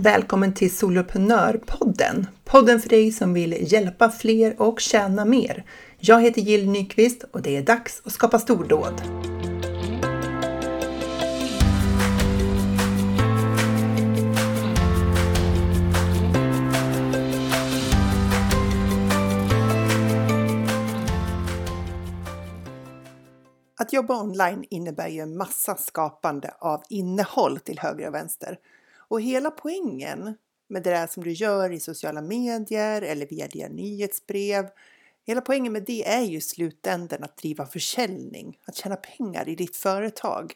Välkommen till Soloprenörpodden! Podden för dig som vill hjälpa fler och tjäna mer. Jag heter Jill Nyqvist och det är dags att skapa stordåd. Att jobba online innebär ju en massa skapande av innehåll till höger och vänster. Och hela poängen med det där som du gör i sociala medier eller via dina nyhetsbrev. Hela poängen med det är ju slutändan att driva försäljning, att tjäna pengar i ditt företag.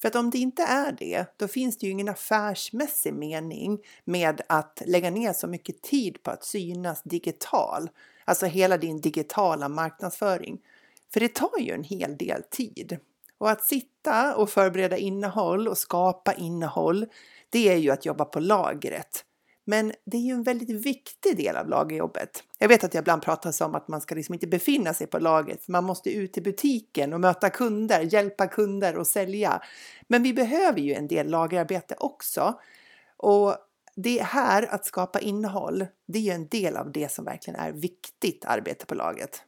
För att om det inte är det, då finns det ju ingen affärsmässig mening med att lägga ner så mycket tid på att synas digital. Alltså hela din digitala marknadsföring. För det tar ju en hel del tid. Och att sitta och förbereda innehåll och skapa innehåll, det är ju att jobba på lagret. Men det är ju en väldigt viktig del av lagerjobbet. Jag vet att jag ibland pratar om att man ska liksom inte befinna sig på lagret. Man måste ut i butiken och möta kunder, hjälpa kunder och sälja. Men vi behöver ju en del lagerarbete också. Och det här att skapa innehåll, det är ju en del av det som verkligen är viktigt arbete på lagret.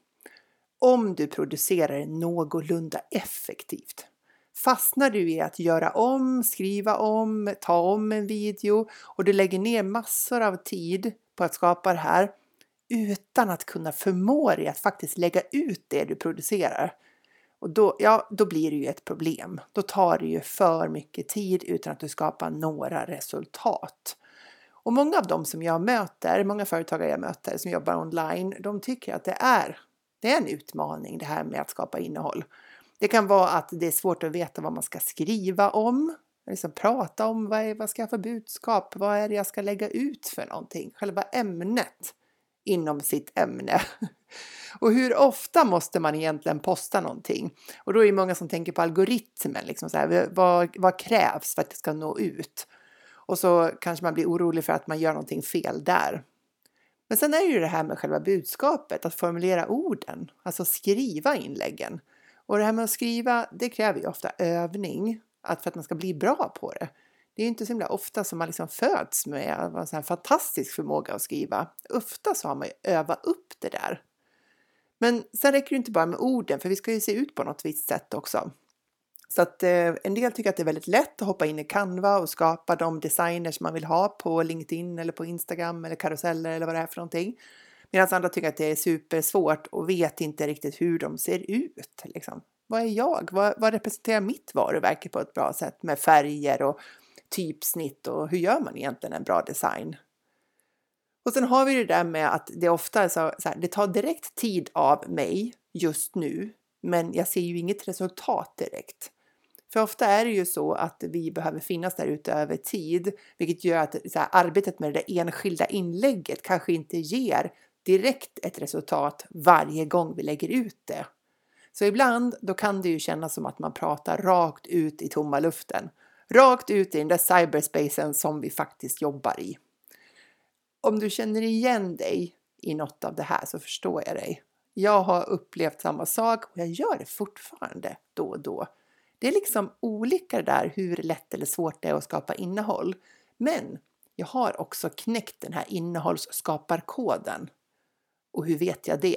Om du producerar någorlunda effektivt. Fastnar du i att göra om, skriva om, ta om en video och du lägger ner massor av tid på att skapa det här utan att kunna förmå dig att faktiskt lägga ut det du producerar. Och då, ja, då blir det ju ett problem. Då tar det ju för mycket tid utan att du skapar några resultat. Och många av dem som jag möter, många företagare jag möter som jobbar online, de tycker att det är, det är en utmaning det här med att skapa innehåll. Det kan vara att det är svårt att veta vad man ska skriva om, liksom prata om vad, är, vad ska jag för budskap, vad är det jag ska lägga ut för någonting, själva ämnet inom sitt ämne. Och hur ofta måste man egentligen posta någonting? Och då är det många som tänker på algoritmen, liksom så här, vad, vad krävs för att det ska nå ut? Och så kanske man blir orolig för att man gör någonting fel där. Men sen är det ju det här med själva budskapet, att formulera orden, alltså skriva inläggen. Och det här med att skriva, det kräver ju ofta övning att för att man ska bli bra på det. Det är ju inte så himla ofta som man liksom föds med en sån här fantastisk förmåga att skriva. Ofta så har man ju övat upp det där. Men sen räcker det inte bara med orden, för vi ska ju se ut på något visst sätt också. Så att eh, en del tycker att det är väldigt lätt att hoppa in i Canva och skapa de designers man vill ha på LinkedIn eller på Instagram eller karuseller eller vad det är för någonting. Medan andra tycker att det är supersvårt och vet inte riktigt hur de ser ut. Liksom. Vad är jag? Vad, vad representerar mitt varumärke på ett bra sätt med färger och typsnitt och hur gör man egentligen en bra design? Och sen har vi det där med att det ofta är så, så här, det tar direkt tid av mig just nu, men jag ser ju inget resultat direkt. För ofta är det ju så att vi behöver finnas där ute över tid, vilket gör att här, arbetet med det enskilda inlägget kanske inte ger direkt ett resultat varje gång vi lägger ut det. Så ibland då kan det ju kännas som att man pratar rakt ut i tomma luften. Rakt ut i den där cyberspacen som vi faktiskt jobbar i. Om du känner igen dig i något av det här så förstår jag dig. Jag har upplevt samma sak och jag gör det fortfarande då och då. Det är liksom olika det där hur lätt eller svårt det är att skapa innehåll. Men jag har också knäckt den här innehållsskaparkoden. Och hur vet jag det?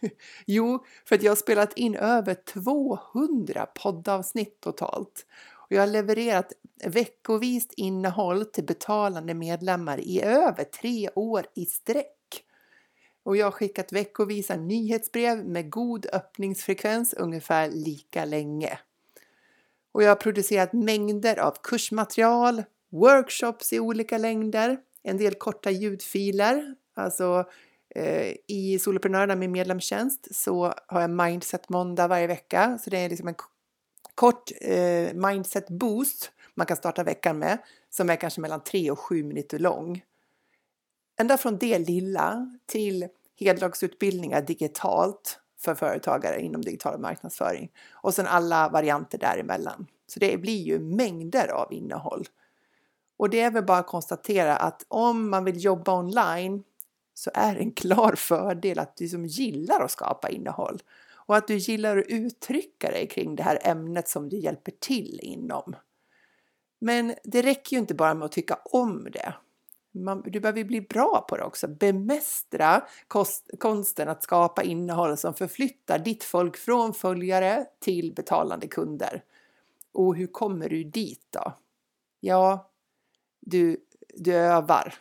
Jo, för att jag har spelat in över 200 poddavsnitt totalt. Och jag har levererat veckovist innehåll till betalande medlemmar i över tre år i sträck. Och jag har skickat veckovisa nyhetsbrev med god öppningsfrekvens ungefär lika länge. Och jag har producerat mängder av kursmaterial, workshops i olika längder, en del korta ljudfiler, alltså Eh, I Soloprenörerna med medlemstjänst så har jag Mindset måndag varje vecka. Så det är liksom en kort eh, mindset boost man kan starta veckan med som är kanske mellan 3 och 7 minuter lång. Ända från det lilla till heldagsutbildningar digitalt för företagare inom digital marknadsföring och sen alla varianter däremellan. Så det blir ju mängder av innehåll. Och det är väl bara att konstatera att om man vill jobba online så är det en klar fördel att du som gillar att skapa innehåll och att du gillar att uttrycka dig kring det här ämnet som du hjälper till inom. Men det räcker ju inte bara med att tycka om det. Man, du behöver bli bra på det också. Bemästra kost, konsten att skapa innehåll som förflyttar ditt folk från följare till betalande kunder. Och hur kommer du dit då? Ja, du, du övar.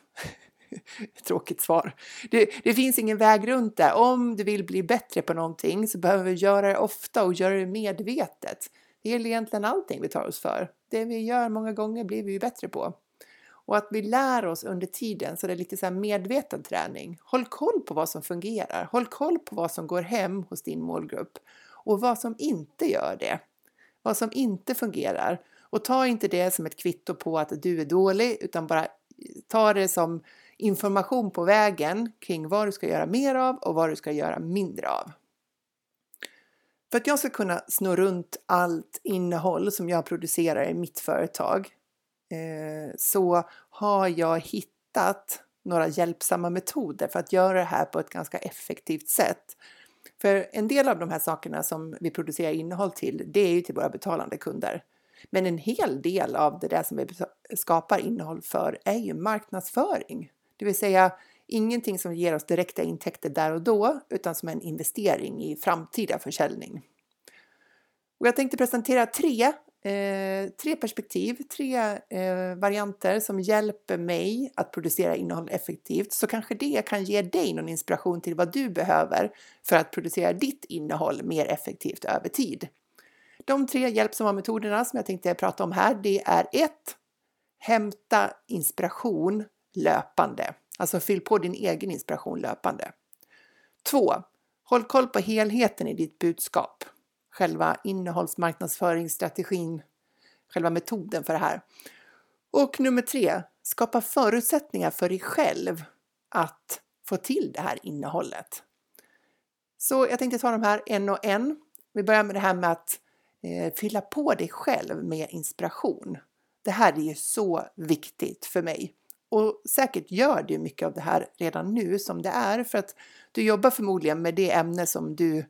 Tråkigt svar. Det, det, finns ingen väg runt det. Om du vill bli bättre på någonting så behöver vi göra det ofta och göra det medvetet. Det gäller egentligen allting vi tar oss för. Det vi gör många gånger blir vi ju bättre på. Och att vi lär oss under tiden så det är lite så här medveten träning. Håll koll på vad som fungerar. Håll koll på vad som går hem hos din målgrupp och vad som inte gör det. Vad som inte fungerar. Och ta inte det som ett kvitto på att du är dålig utan bara eh, ta det som information på vägen kring vad du ska göra mer av och vad du ska göra mindre av. För att jag ska kunna snurra runt allt innehåll som jag producerar i mitt företag Eh, så har jag hittat några hjälpsamma metoder för att göra det här på ett ganska effektivt sätt. För en del av de här sakerna som vi producerar innehåll till, det är ju till våra betalande kunder. Men en hel del av det där som vi skapar innehåll för är ju marknadsföring. Det vill säga ingenting som ger oss direkta intäkter där och då, utan som en investering i framtida försäljning. Och jag tänkte presentera tre, eh, tre perspektiv, tre eh, varianter som hjälper mig att producera innehåll effektivt. Så kanske det kan ge dig någon inspiration till vad du behöver för att producera ditt innehåll mer effektivt över tid. De tre hjälpsamma metoderna som jag tänkte prata om här, det är 1. Hämta inspiration löpande. Alltså fyll på din egen inspiration löpande. 2. Håll koll på helheten i ditt budskap. Själva innehållsmarknadsföringsstrategin, själva metoden för det här. Och nummer tre, Skapa förutsättningar för dig själv att få till det här innehållet. Så jag tänkte ta de här en och en. Vi börjar med det här med att eh, fylla på dig själv med inspiration. Det här är ju så viktigt för mig. Och säkert gör du mycket av det här redan nu som det är för att du jobbar förmodligen med det ämne som du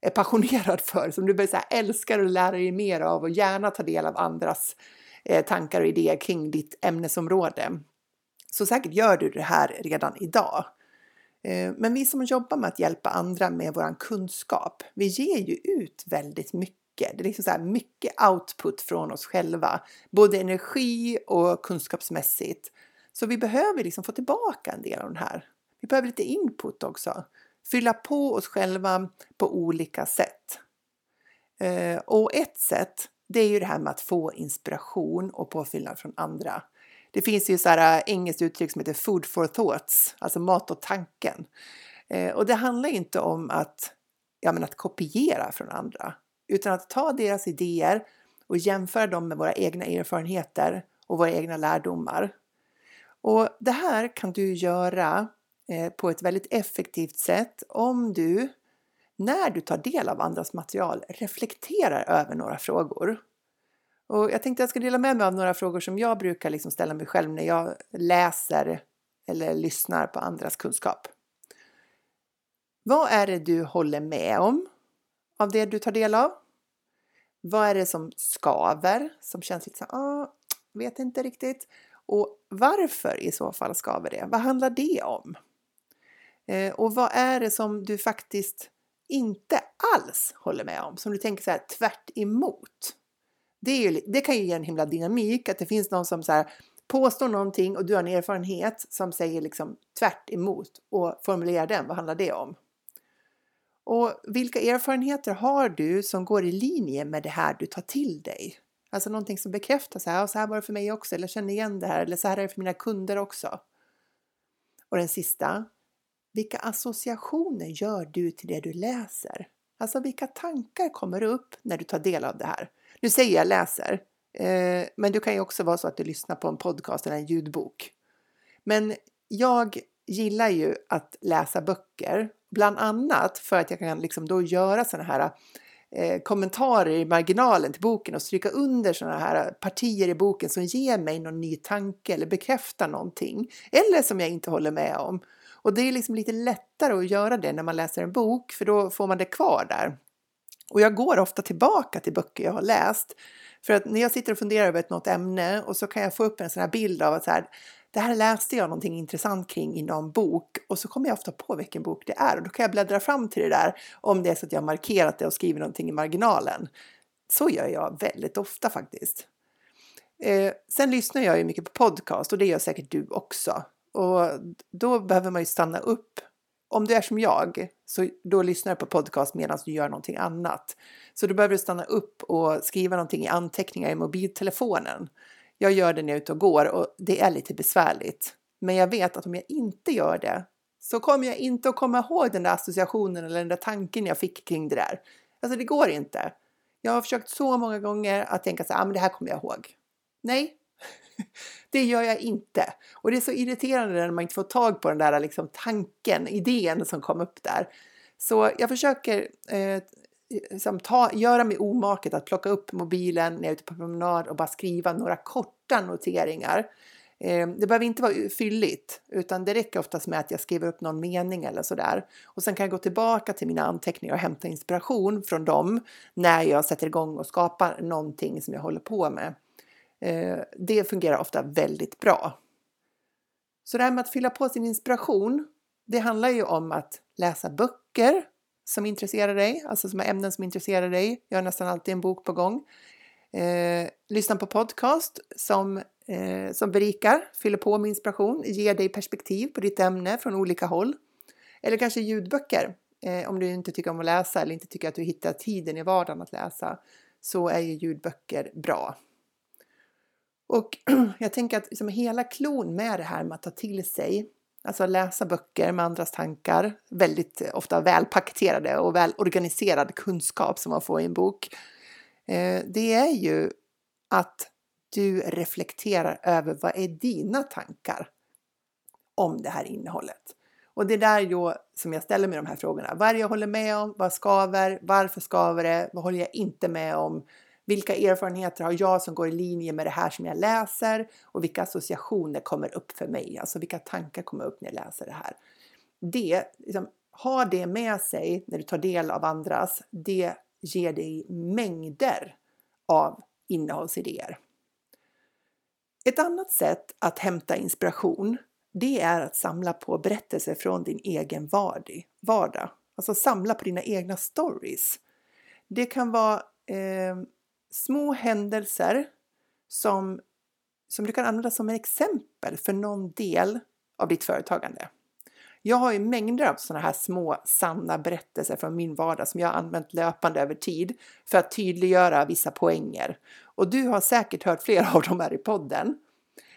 är passionerad för, som du så här, älskar att lära dig mer av och gärna ta del av andras eh, tankar och idéer kring ditt ämnesområde. Så säkert gör du det här redan idag. Eh, men vi som jobbar med att hjälpa andra med vår kunskap, vi ger ju ut väldigt mycket. Det är liksom så mycket output från oss själva, både energi och kunskapsmässigt. Så vi behöver liksom få tillbaka en del av den här. Vi behöver lite input också. Fylla på oss själva på olika sätt. Eh, och ett sätt, det är ju det här med att få inspiration och påfyllnad från andra. Det finns ju så här eh, engelskt uttryck som heter food for thoughts, alltså mat och tanken. Eh, och det handlar inte om att, ja, men att kopiera från andra, utan att ta deras idéer och jämföra dem med våra egna erfarenheter och våra egna lärdomar. Och det här kan du göra Eh, på ett väldigt effektivt sätt om du när du tar del av andras material reflekterar över några frågor. Och jag tänkte att jag ska dela med mig av några frågor som jag brukar liksom ställa mig själv när jag läser eller lyssnar på andras kunskap. Vad är det du håller med om av det du tar del av? Vad är det som skaver, som känns lite så ah, vet inte riktigt. Och varför i så fall skaver det? Vad handlar det om? Eh, och vad är det som du faktiskt inte alls håller med om? Som du tänker så här tvärt emot? Det, är ju, det kan ju ge en himla dynamik att det finns någon som så här, påstår någonting och du har en erfarenhet som säger liksom tvärt emot och formulerar den. Vad handlar det om? Och vilka erfarenheter har du som går i linje med det här du tar till dig? Alltså någonting som bekräftar så här, och så här var det för mig också, eller känner igen det här, eller så här är det för mina kunder också. Och den sista, vilka associationer gör du till det du läser? Alltså vilka tankar kommer upp när du tar del av det här? Nu säger jag läser, eh, men det kan ju också vara så att du lyssnar på en podcast eller en ljudbok. Men jag gillar ju att läsa böcker, bland annat för att jag kan liksom då göra sådana här eh, kommentarer i marginalen till boken och stryka under sådana här partier i boken som ger mig någon ny tanke eller bekräftar någonting eller som jag inte håller med om. Och det är liksom lite lättare att göra det när man läser en bok för då får man det kvar där. Och jag går ofta tillbaka till böcker jag har läst. För att när jag sitter och funderar över ett något ämne och så kan jag få upp en sån här bild av att så här, det här läste jag någonting intressant kring i någon bok och så kommer jag ofta på vilken bok det är och då kan jag bläddra fram till det där om det är så att jag markerat det och skriver någonting i marginalen. Så gör jag väldigt ofta faktiskt. Eh, sen lyssnar jag ju mycket på podcast och det gör säkert du också. Och då behöver man ju stanna upp. Om du är som jag, så då lyssnar du på podcast medan du gör någonting annat. Så då behöver du stanna upp och skriva någonting i anteckningar i mobiltelefonen. Jag gör det när jag är ute och går och det är lite besvärligt. Men jag vet att om jag inte gör det så kommer jag inte att komma ihåg den där associationen eller den där tanken jag fick kring det där. Alltså det går inte. Jag har försökt så många gånger att tänka så här, ah, men det här kommer jag ihåg. Nej, det gör jag inte. Och det är så irriterande när man inte får tag på den där liksom, tanken, idén som kom upp där. Så jag försöker eh, liksom, ta, göra mig omaket att plocka upp mobilen när jag är ute på promenad och bara skriva några korta noteringar. Eh, det behöver inte vara fylligt utan det räcker oftast med att jag skriver upp någon mening eller sådär. Och sen kan jag gå tillbaka till mina anteckningar och hämta inspiration från dem när jag sätter igång och skapar någonting som jag håller på med. Eh, det fungerar ofta väldigt bra. Så det här med att fylla på sin inspiration, det handlar ju om att läsa böcker som intresserar dig, alltså som är ämnen som intresserar dig. Jag har nästan alltid en bok på gång. Eh, lyssna på podcast som, eh, som berikar, fyller på med inspiration, ger dig perspektiv på ditt ämne från olika håll. Eller kanske ljudböcker eh, om du inte tycker om att läsa eller inte tycker att du hittar tiden i vardagen att läsa så är ju ljudböcker bra. Och jag tänker att liksom hela klon med det här med att ta till sig, alltså läsa böcker med andras tankar, väldigt ofta välpaketerade och väl organiserad kunskap som man får i en bok. Eh, det är ju att du reflekterar över vad är dina tankar om det här innehållet. Och det är där jag, som jag ställer mig de här frågorna. Vad är det jag håller med om? Vad skaver? Varför skaver det? Vad håller jag inte med om? Vilka erfarenheter har jag som går i linje med det här som jag läser och vilka associationer kommer upp för mig? Alltså vilka tankar kommer upp när jag läser det här? Det, liksom, ha det med sig när du tar del av andras. Det ger dig mängder av innehållsidéer. Ett annat sätt att hämta inspiration det är att samla på berättelser från din egen vardag. Alltså samla på dina egna stories. Det kan vara eh, små händelser som, som du kan använda som ett exempel för någon del av ditt företagande. Jag har ju mängder av sådana här små sanna berättelser från min vardag som jag har använt löpande över tid för att tydliggöra vissa poänger. Och du har säkert hört flera av dem här i podden.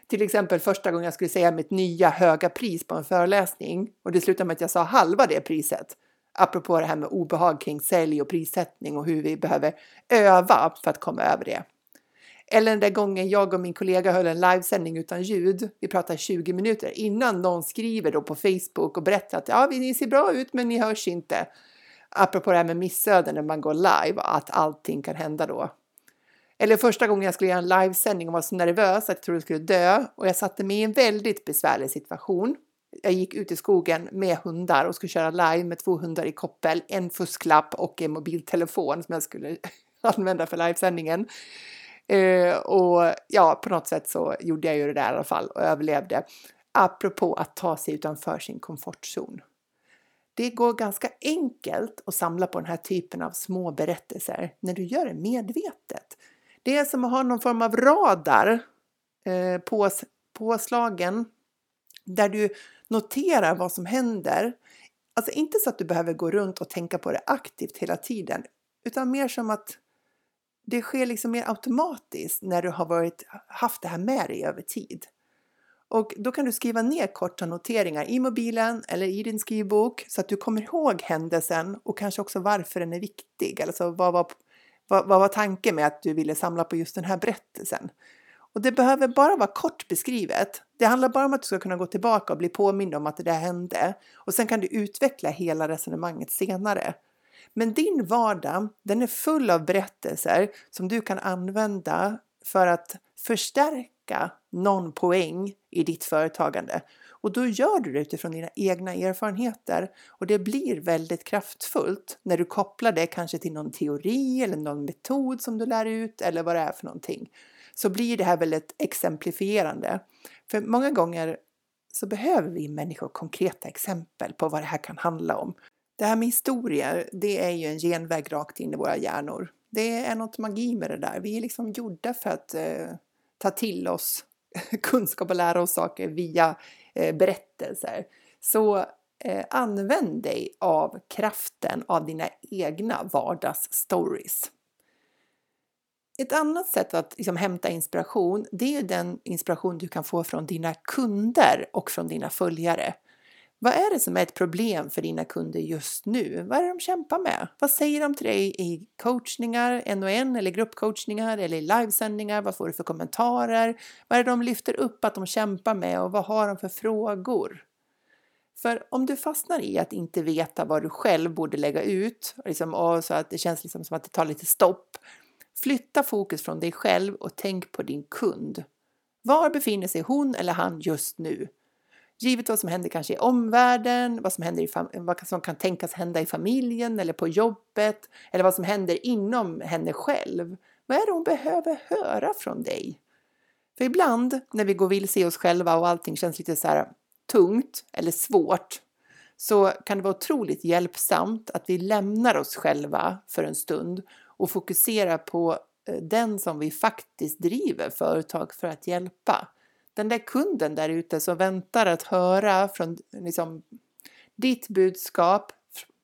Till exempel första gången jag skulle säga mitt nya höga pris på en föreläsning och det slutade med att jag sa halva det priset apropå det här med obehag kring sälj och prissättning och hur vi behöver öva för att komma över det. Eller den där gången jag och min kollega höll en livesändning utan ljud. Vi pratade 20 minuter innan någon skriver då på Facebook och berättar att ja, ni ser bra ut, men ni hörs inte. Apropå det här med missöden när man går live, att allting kan hända då. Eller första gången jag skulle göra en livesändning och var så nervös att jag trodde jag skulle dö och jag satte mig i en väldigt besvärlig situation jag gick ut i skogen med hundar och skulle köra live med två hundar i koppel, en fusklapp och en mobiltelefon som jag skulle använda för livesändningen. Eh, och ja, på något sätt så gjorde jag ju det där i alla fall och överlevde. Apropå att ta sig utanför sin komfortzon. Det går ganska enkelt att samla på den här typen av små berättelser när du gör det medvetet. Det är som att ha någon form av radar eh, på, påslagen där du noterar vad som händer. Alltså inte så att du behöver gå runt och tänka på det aktivt hela tiden, utan mer som att det sker liksom mer automatiskt när du har varit, haft det här med dig över tid. Och då kan du skriva ner korta noteringar i mobilen eller i din skrivbok så att du kommer ihåg händelsen och kanske också varför den är viktig. Alltså vad var, vad, vad var tanken med att du ville samla på just den här berättelsen? Och det behöver bara vara kort beskrivet. Det handlar bara om att du ska kunna gå tillbaka och bli påmind om att det där hände. Och sen kan du utveckla hela resonemanget senare. Men din vardag, den är full av berättelser som du kan använda för att förstärka någon poäng i ditt företagande. Och då gör du det utifrån dina egna erfarenheter och det blir väldigt kraftfullt när du kopplar det kanske till någon teori eller någon metod som du lär ut eller vad det är för någonting så blir det här väldigt exemplifierande. För många gånger så behöver vi människor konkreta exempel på vad det här kan handla om. Det här med historier, det är ju en genväg rakt in i våra hjärnor. Det är något magi med det där. Vi är liksom gjorda för att eh, ta till oss kunskap och lära oss saker via eh, berättelser. Så eh, använd dig av kraften av dina egna vardagsstories. Ett annat sätt att liksom hämta inspiration, det är den inspiration du kan få från dina kunder och från dina följare. Vad är det som är ett problem för dina kunder just nu? Vad är det de kämpar med? Vad säger de till dig i coachningar, en och en eller gruppcoachningar eller i livesändningar? Vad får du för kommentarer? Vad är det de lyfter upp att de kämpar med och vad har de för frågor? För om du fastnar i att inte veta vad du själv borde lägga ut, liksom, och så att det känns liksom som att det tar lite stopp, flytta fokus från dig själv och tänk på din kund. Var befinner sig hon eller han just nu? Givet vad som händer kanske i omvärlden, vad som, händer i vad som kan tänkas hända i familjen eller på jobbet eller vad som händer inom henne själv. Vad är det hon behöver höra från dig? För ibland när vi går vilse i oss själva och allting känns lite så här tungt eller svårt så kan det vara otroligt hjälpsamt att vi lämnar oss själva för en stund och fokusera på eh, den som vi faktiskt driver företag för att hjälpa den där kunden där ute som väntar att höra från liksom, ditt budskap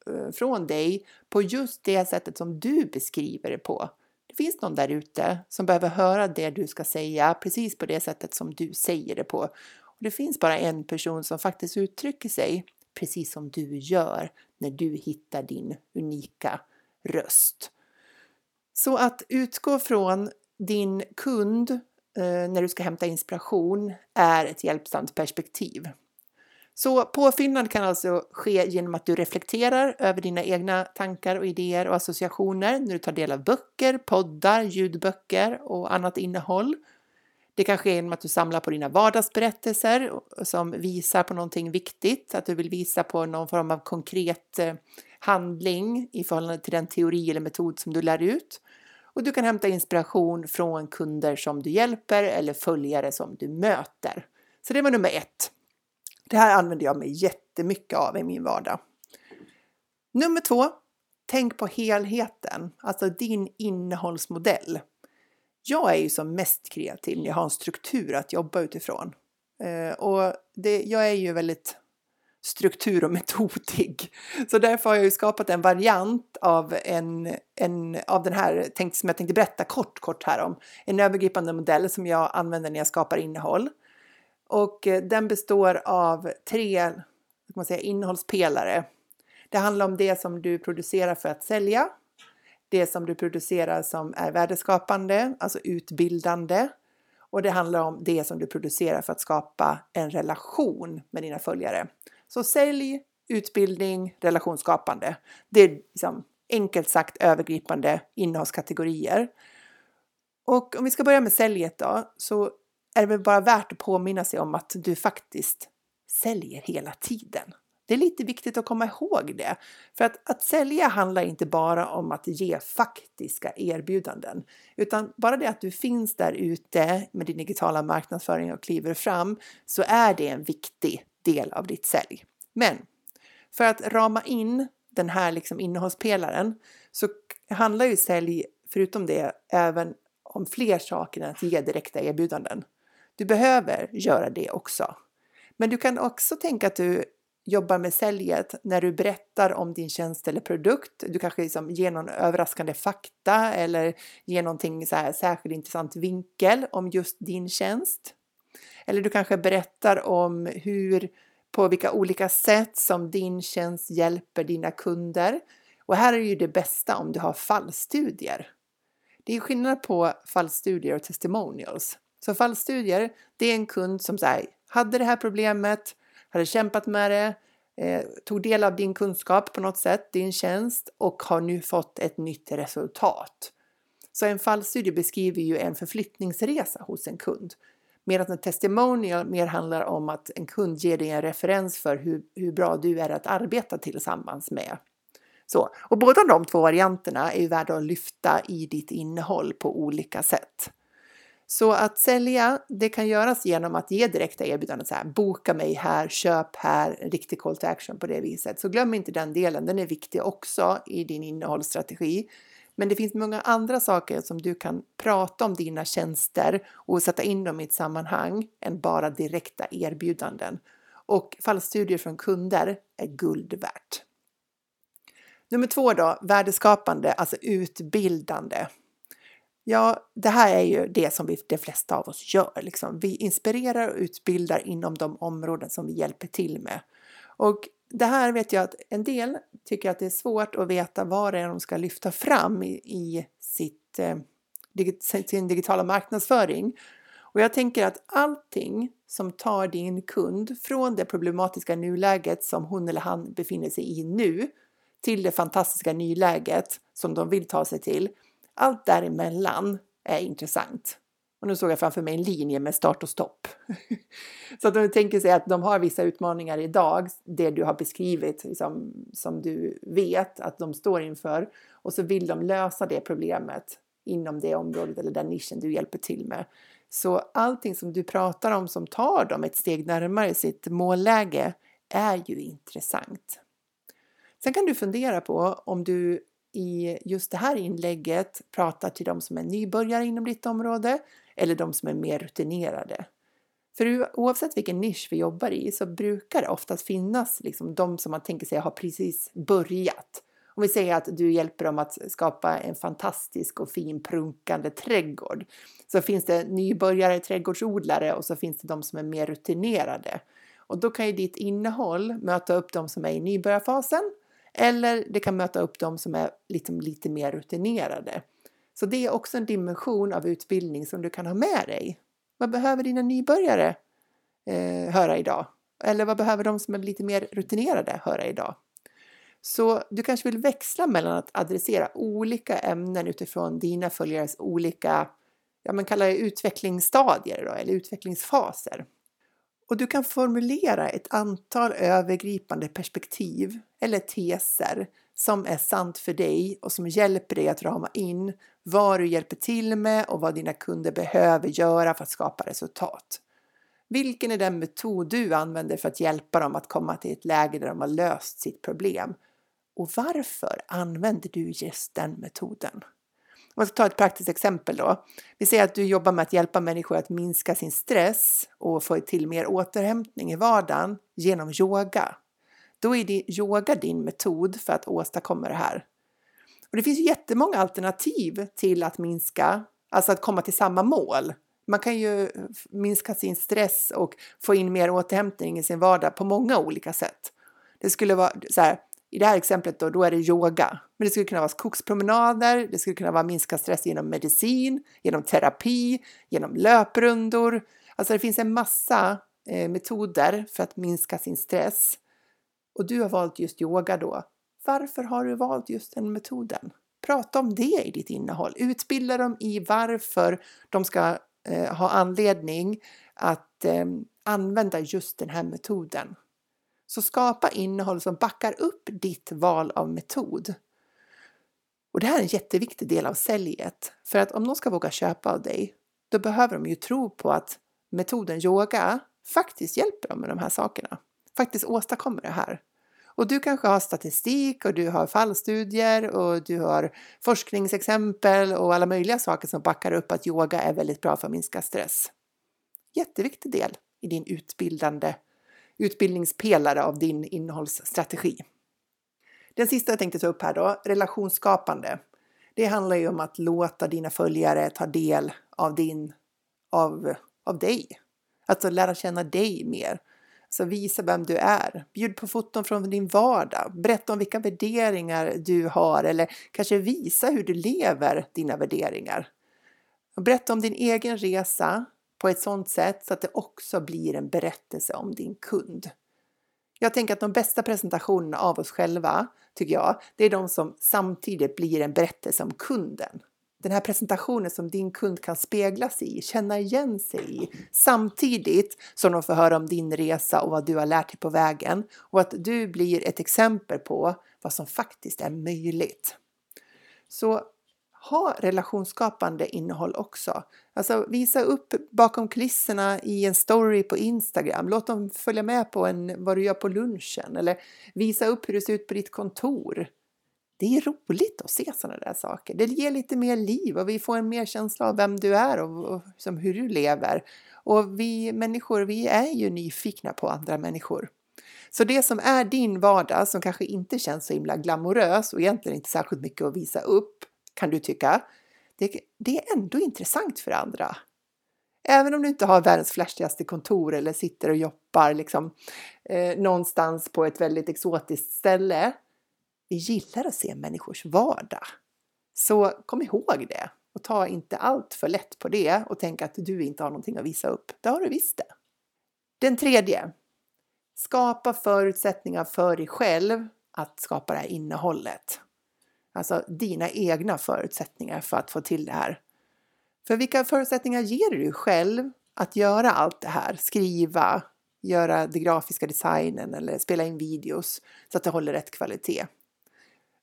eh, från dig på just det sättet som du beskriver det på. Det finns någon där ute som behöver höra det du ska säga precis på det sättet som du säger det på. Och det finns bara en person som faktiskt uttrycker sig precis som du gör när du hittar din unika röst. Så att utgå från din kund eh, när du ska hämta inspiration är ett hjälpsamt perspektiv. Så påfyllnad kan alltså ske genom att du reflekterar över dina egna tankar och idéer och associationer när du tar del av böcker, poddar, ljudböcker och annat innehåll. Det kan ske genom att du samlar på dina vardagsberättelser som visar på någonting viktigt, att du vill visa på någon form av konkret eh, handling i förhållande till den teori eller metod som du lär ut. Och du kan hämta inspiration från kunder som du hjälper eller följare som du möter. Så det var nummer ett. Det här använder jag mig jättemycket av i min vardag. Nummer två. Tänk på helheten, alltså din innehållsmodell. Jag är ju som mest kreativ när jag har en struktur att jobba utifrån. Eh, och det, jag är ju väldigt struktur och metodig. Så därför har jag ju skapat en variant av, en, en, av den här tänkt, som jag tänkte berätta kort, kort här om. En övergripande modell som jag använder när jag skapar innehåll. Och eh, den består av tre man säga, innehållspelare. Det handlar om det som du producerar för att sälja, det som du producerar som är värdeskapande, alltså utbildande, och det handlar om det som du producerar för att skapa en relation med dina följare. Så sälj, utbildning, relationsskapande. Det är liksom, enkelt sagt övergripande innehållskategorier. Och om vi ska börja med säljet då, så är det väl bara värt att påminna sig om att du faktiskt säljer hela tiden. Det är lite viktigt att komma ihåg det. För att, att sälja handlar inte bara om att ge faktiska erbjudanden, utan bara det att du finns där ute med din digitala marknadsföring och kliver fram så är det en viktig del av ditt sälj. Men för att rama in den här liksom innehållspelaren så handlar ju sälj, förutom det, även om fler saker än att ge direkta erbjudanden. Du behöver göra det också. Men du kan också tänka att du jobbar med säljet när du berättar om din tjänst eller produkt. Du kanske liksom ger någon överraskande fakta eller ger någonting så här särskilt intressant vinkel om just din tjänst. Eller du kanske berättar om hur, på vilka olika sätt som din tjänst hjälper dina kunder. Och här är ju det bästa om du har fallstudier. Det är skillnad på fallstudier och testimonials. Så fallstudier, det är en kund som säger hade det här problemet, hade kämpat med det, eh, tog del av din kunskap på något sätt, din tjänst och har nu fått ett nytt resultat. Så en fallstudie beskriver ju en förflyttningsresa hos en kund. Medan en testimonial mer handlar om att en kund ger dig en referens för hur, hur bra du är att arbeta tillsammans med. Så, och båda de två varianterna är ju värda att lyfta i ditt innehåll på olika sätt. Så att sälja, det kan göras genom att ge direkta erbjudanden så här, boka mig här, köp här, en riktig call to action på det viset. Så glöm inte den delen, den är viktig också i din innehållsstrategi. Men det finns många andra saker som du kan prata om dina tjänster och sätta in dem i ett sammanhang än bara direkta erbjudanden. Och fallstudier från kunder är guld värt. Nummer två då, värdeskapande, alltså utbildande. Ja, det här är ju det som vi, de flesta av oss gör. Liksom. Vi inspirerar och utbildar inom de områden som vi hjälper till med. Och det här vet jag att en del tycker att det är svårt att veta vad det är de ska lyfta fram i, i sitt, eh, sin digitala marknadsföring. Och jag tänker att allting som tar din kund från det problematiska nuläget som hon eller han befinner sig i nu till det fantastiska nyläget som de vill ta sig till. Allt däremellan är intressant. Och nu såg jag framför mig en linje med start och stopp. så att de tänker sig att de har vissa utmaningar idag, det du har beskrivit liksom, som du vet att de står inför och så vill de lösa det problemet inom det området eller den nischen du hjälper till med. Så allting som du pratar om som tar dem ett steg närmare sitt målläge är ju intressant. Sen kan du fundera på om du i just det här inlägget pratar till de som är nybörjare inom ditt område eller de som är mer rutinerade. För oavsett vilken nisch vi jobbar i så brukar det oftast finnas liksom de som man tänker sig har precis börjat. Om vi säger att du hjälper dem att skapa en fantastisk och fin prunkande trädgård så finns det nybörjare trädgårdsodlare och så finns det de som är mer rutinerade. Och då kan ju ditt innehåll möta upp de som är i nybörjarfasen eller det kan möta upp de som är liksom lite mer rutinerade. Så det är också en dimension av utbildning som du kan ha med dig. Vad behöver dina nybörjare eh, höra idag? Eller vad behöver de som är lite mer rutinerade höra idag? Så du kanske vill växla mellan att adressera olika ämnen utifrån dina följares olika, ja men kalla det utvecklingsstadier då, eller utvecklingsfaser. Och du kan formulera ett antal övergripande perspektiv eller teser som är sant för dig och som hjälper dig att rama in vad du hjälper till med och vad dina kunder behöver göra för att skapa resultat. Vilken är den metod du använder för att hjälpa dem att komma till ett läge där de har löst sitt problem? Och varför använder du just den metoden? Om jag ska ta ett praktiskt exempel då. Vi säger att du jobbar med att hjälpa människor att minska sin stress och få till mer återhämtning i vardagen genom yoga. Då är det yoga din metod för att åstadkomma det här. Och det finns jättemånga alternativ till att minska, alltså att komma till samma mål. Man kan ju minska sin stress och få in mer återhämtning i sin vardag på många olika sätt. Det skulle vara så här, i det här exemplet då, då är det yoga. Men det skulle kunna vara skogspromenader, det skulle kunna vara minska stress genom medicin, genom terapi, genom löprundor. Alltså det finns en massa eh, metoder för att minska sin stress. Och du har valt just yoga då. Varför har du valt just den metoden? Prata om det i ditt innehåll. Utbilda dem i varför de ska eh, ha anledning att eh, använda just den här metoden. Så skapa innehåll som backar upp ditt val av metod. Och det här är en jätteviktig del av säljet. För att om de ska våga köpa av dig, då behöver de ju tro på att metoden yoga faktiskt hjälper dem med de här sakerna. Faktiskt åstadkommer det här. Och du kanske har statistik och du har fallstudier och du har forskningsexempel och alla möjliga saker som backar upp att yoga är väldigt bra för att minska stress. Jätteviktig del i din utbildande utbildningspelare av din innehållsstrategi. Den sista jag tänkte ta upp här då, relationsskapande. Det handlar ju om att låta dina följare ta del av din, av, av dig. Alltså lära känna dig mer. Så visa vem du är. Bjud på foton från din vardag. Berätta om vilka värderingar du har eller kanske visa hur du lever dina värderingar. Berätta om din egen resa på ett sådant sätt så att det också blir en berättelse om din kund. Jag tänker att de bästa presentationerna av oss själva, tycker jag, det är de som samtidigt blir en berättelse om kunden. Den här presentationen som din kund kan spegla sig i, känna igen sig i, samtidigt som de får höra om din resa och vad du har lärt dig på vägen och att du blir ett exempel på vad som faktiskt är möjligt. Så ha relationsskapande innehåll också. Alltså visa upp bakom kulisserna i en story på Instagram. Låt dem följa med på en, vad du gör på lunchen eller visa upp hur det ser ut på ditt kontor. Det är roligt att se sådana där saker. Det ger lite mer liv och vi får en mer känsla av vem du är och, och som hur du lever. Och vi människor, vi är ju nyfikna på andra människor. Så det som är din vardag som kanske inte känns så himla glamorös och egentligen inte särskilt mycket att visa upp kan du tycka. Det, det är ändå intressant för andra. Även om du inte har världens flashigaste kontor eller sitter och jobbar liksom, eh, någonstans på ett väldigt exotiskt ställe. Vi gillar att se människors vardag. Så kom ihåg det och ta inte allt för lätt på det och tänk att du inte har någonting att visa upp. Det har du visst det. Den tredje. Skapa förutsättningar för dig själv att skapa det här innehållet. Alltså dina egna förutsättningar för att få till det här. För vilka förutsättningar ger du själv att göra allt det här? Skriva, göra den grafiska designen eller spela in videos så att det håller rätt kvalitet.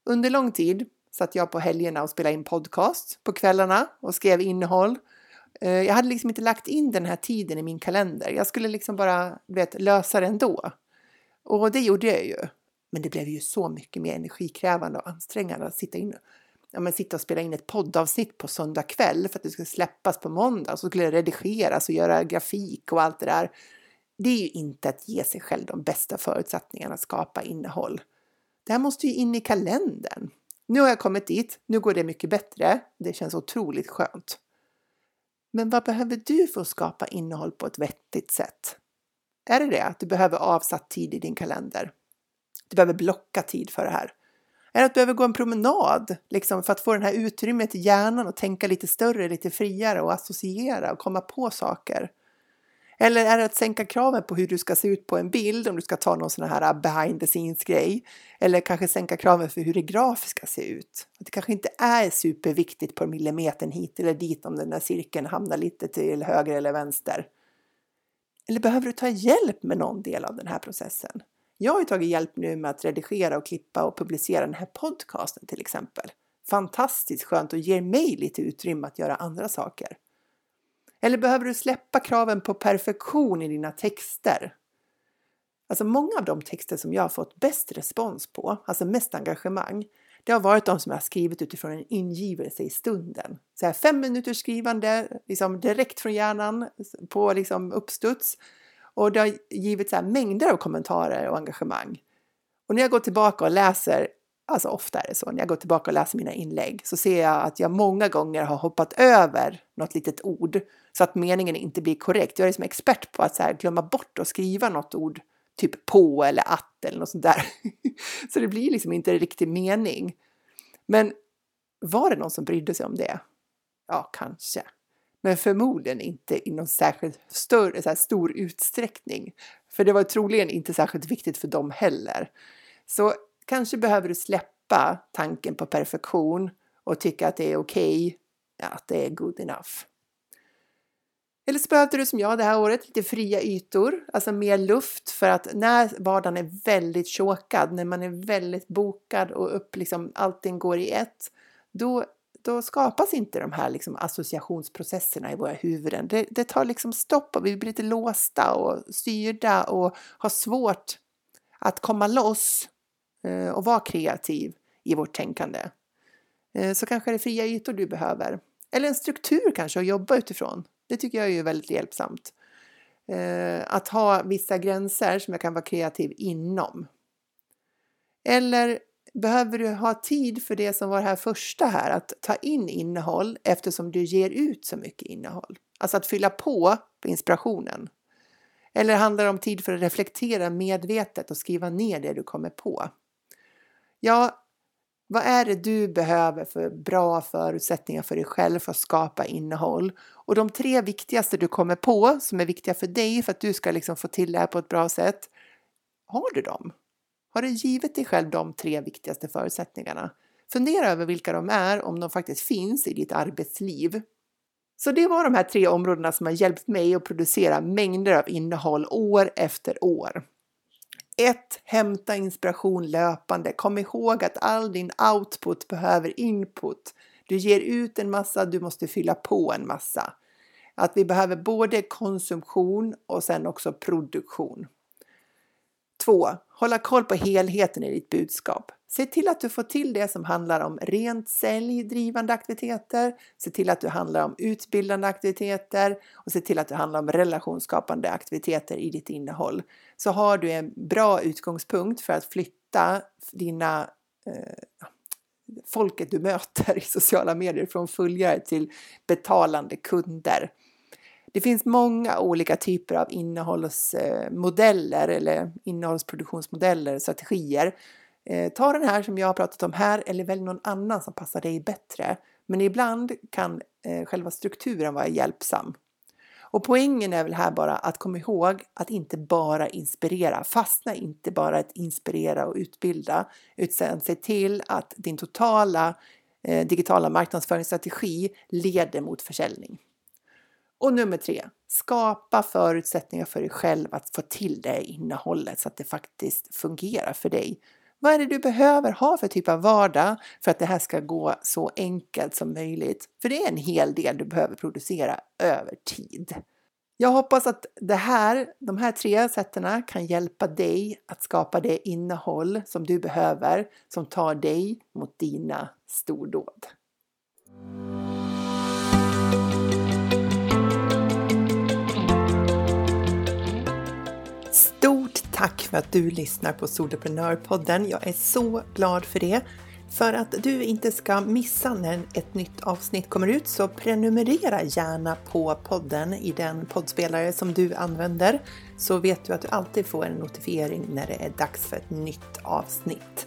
Under lång tid satt jag på helgerna och spelade in podcast på kvällarna och skrev innehåll. Eh, jag hade liksom inte lagt in den här tiden i min kalender. Jag skulle liksom bara vet, lösa det ändå. Och det gjorde jag ju. Men det blev ju så mycket mer energikrävande och ansträngande att sitta, in, ja, men sitta och spela in ett poddavsnitt på söndag kväll för att det skulle släppas på måndag så skulle det redigeras och göra grafik och allt det där. Det är ju inte att ge sig själv de bästa förutsättningarna att skapa innehåll. Det här måste ju in i kalendern. Nu har jag kommit dit, nu går det mycket bättre. Det känns otroligt skönt. Men vad behöver du för att skapa innehåll på ett vettigt sätt? Är det det att du behöver avsatt tid i din kalender? Du behöver blocka tid för det här. Är det att du behöver gå en promenad liksom, för att få det här utrymmet i hjärnan och tänka lite större, lite friare och associera och komma på saker? Eller är det att sänka kraven på hur du ska se ut på en bild om du ska ta någon sån här äh, behind the scenes grej? Eller kanske sänka kraven för hur det grafiska ser ut? Att det kanske inte är superviktigt på millimetern hit eller dit om den där cirkeln hamnar lite till höger eller vänster. Eller behöver du ta hjälp med någon del av den här processen? Jag har tagit hjälp nu med att redigera och klippa och publicera den här podcasten till exempel. Fantastiskt skönt och ger mig lite utrymme att göra andra saker. Eller behöver du släppa kraven på perfektion i dina texter? Alltså många av de texter som jag har fått bäst respons på, alltså mest engagemang, det har varit de som jag har skrivit utifrån en ingivelse i stunden. Så här fem minuters skrivande, liksom direkt från hjärnan på liksom uppstuds. Och det har givit så mängder av kommentarer och engagemang. Och när jag går tillbaka och läser, alltså ofta är det så, när jag går tillbaka och läser mina inlägg så ser jag att jag många gånger har hoppat över något litet ord så att meningen inte blir korrekt. Jag är som expert på att så här glömma bort att skriva något ord, typ på eller att eller något sånt där. så det blir liksom inte en riktig mening. Men var det någon som brydde sig om det? Ja, kanske men förmodligen inte i någon särskilt större, så här stor utsträckning. För det var troligen inte särskilt viktigt för dem heller. Så kanske behöver du släppa tanken på perfektion och tycka att det är okej, okay, att det är good enough. Eller så behövde du som jag det här året lite fria ytor, alltså mer luft för att när vardagen är väldigt chokad, när man är väldigt bokad och upp, liksom, allting går i ett, då då skapas inte de här liksom associationsprocesserna i våra huvuden. Det, det tar liksom stopp och vi blir lite låsta och styrda och har svårt att komma loss Eh, och vara kreativ i vårt tänkande. Eh, så kanske det är fria ytor du behöver. Eller en struktur kanske att jobba utifrån. Det tycker jag är väldigt hjälpsamt. Eh, att ha vissa gränser som jag kan vara kreativ inom. Eller behöver du ha tid för det som var det här första här, att ta in innehåll eftersom du ger ut så mycket innehåll. Alltså att fylla på inspirationen. Eller handlar det om tid för att reflektera medvetet och skriva ner det du kommer på? Ja, vad är det du behöver för bra förutsättningar för dig själv för att skapa innehåll? Och de tre viktigaste du kommer på som är viktiga för dig för att du ska liksom få till det här på ett bra sätt. Har du dem? Har du givit dig själv de tre viktigaste förutsättningarna? Fundera över vilka de är, om de faktiskt finns i ditt arbetsliv. Så det var de här tre områdena som har hjälpt mig att producera mängder av innehåll år efter år. 1. Hämta inspiration löpande. Kom ihåg att all din output behöver input. Du ger ut en massa, du måste fylla på en massa. Att vi behöver både konsumtion och sen också produktion. 2. Hålla koll på helheten i ditt budskap. Se till att du får till det som handlar om rent säljdrivande aktiviteter, se till att du handlar om utbildande aktiviteter och se till att det handlar om relationsskapande aktiviteter i ditt innehåll. Så har du en bra utgångspunkt för att flytta dina eh, folket du möter i sociala medier från följare till betalande kunder. Det finns många olika typer av innehållsmodeller eh, eller innehållsproduktionsmodeller, strategier. Eh, ta den här som jag har pratat om här eller välj någon annan som passar dig bättre. Men ibland kan eh, själva strukturen vara hjälpsam. Och poängen är väl här bara att komma ihåg att inte bara inspirera. Fastna inte bara att inspirera och utbilda utan se till att din totala eh, digitala marknadsföringsstrategi leder mot försäljning. Och nummer tre, skapa förutsättningar för dig själv att få till det innehållet så att det faktiskt fungerar för dig. Vad är det du behöver ha för typ av vardag för att det här ska gå så enkelt som möjligt? För det är en hel del du behöver producera över tid. Jag hoppas att det här, de här tre sätten kan hjälpa dig att skapa det innehåll som du behöver som tar dig mot dina stordåd. För att du lyssnar på Soloprenörpodden. Jag är så glad för det. För att du inte ska missa när ett nytt avsnitt kommer ut så prenumerera gärna på podden i den poddspelare som du använder så vet du att du alltid får en notifiering när det är dags för ett nytt avsnitt.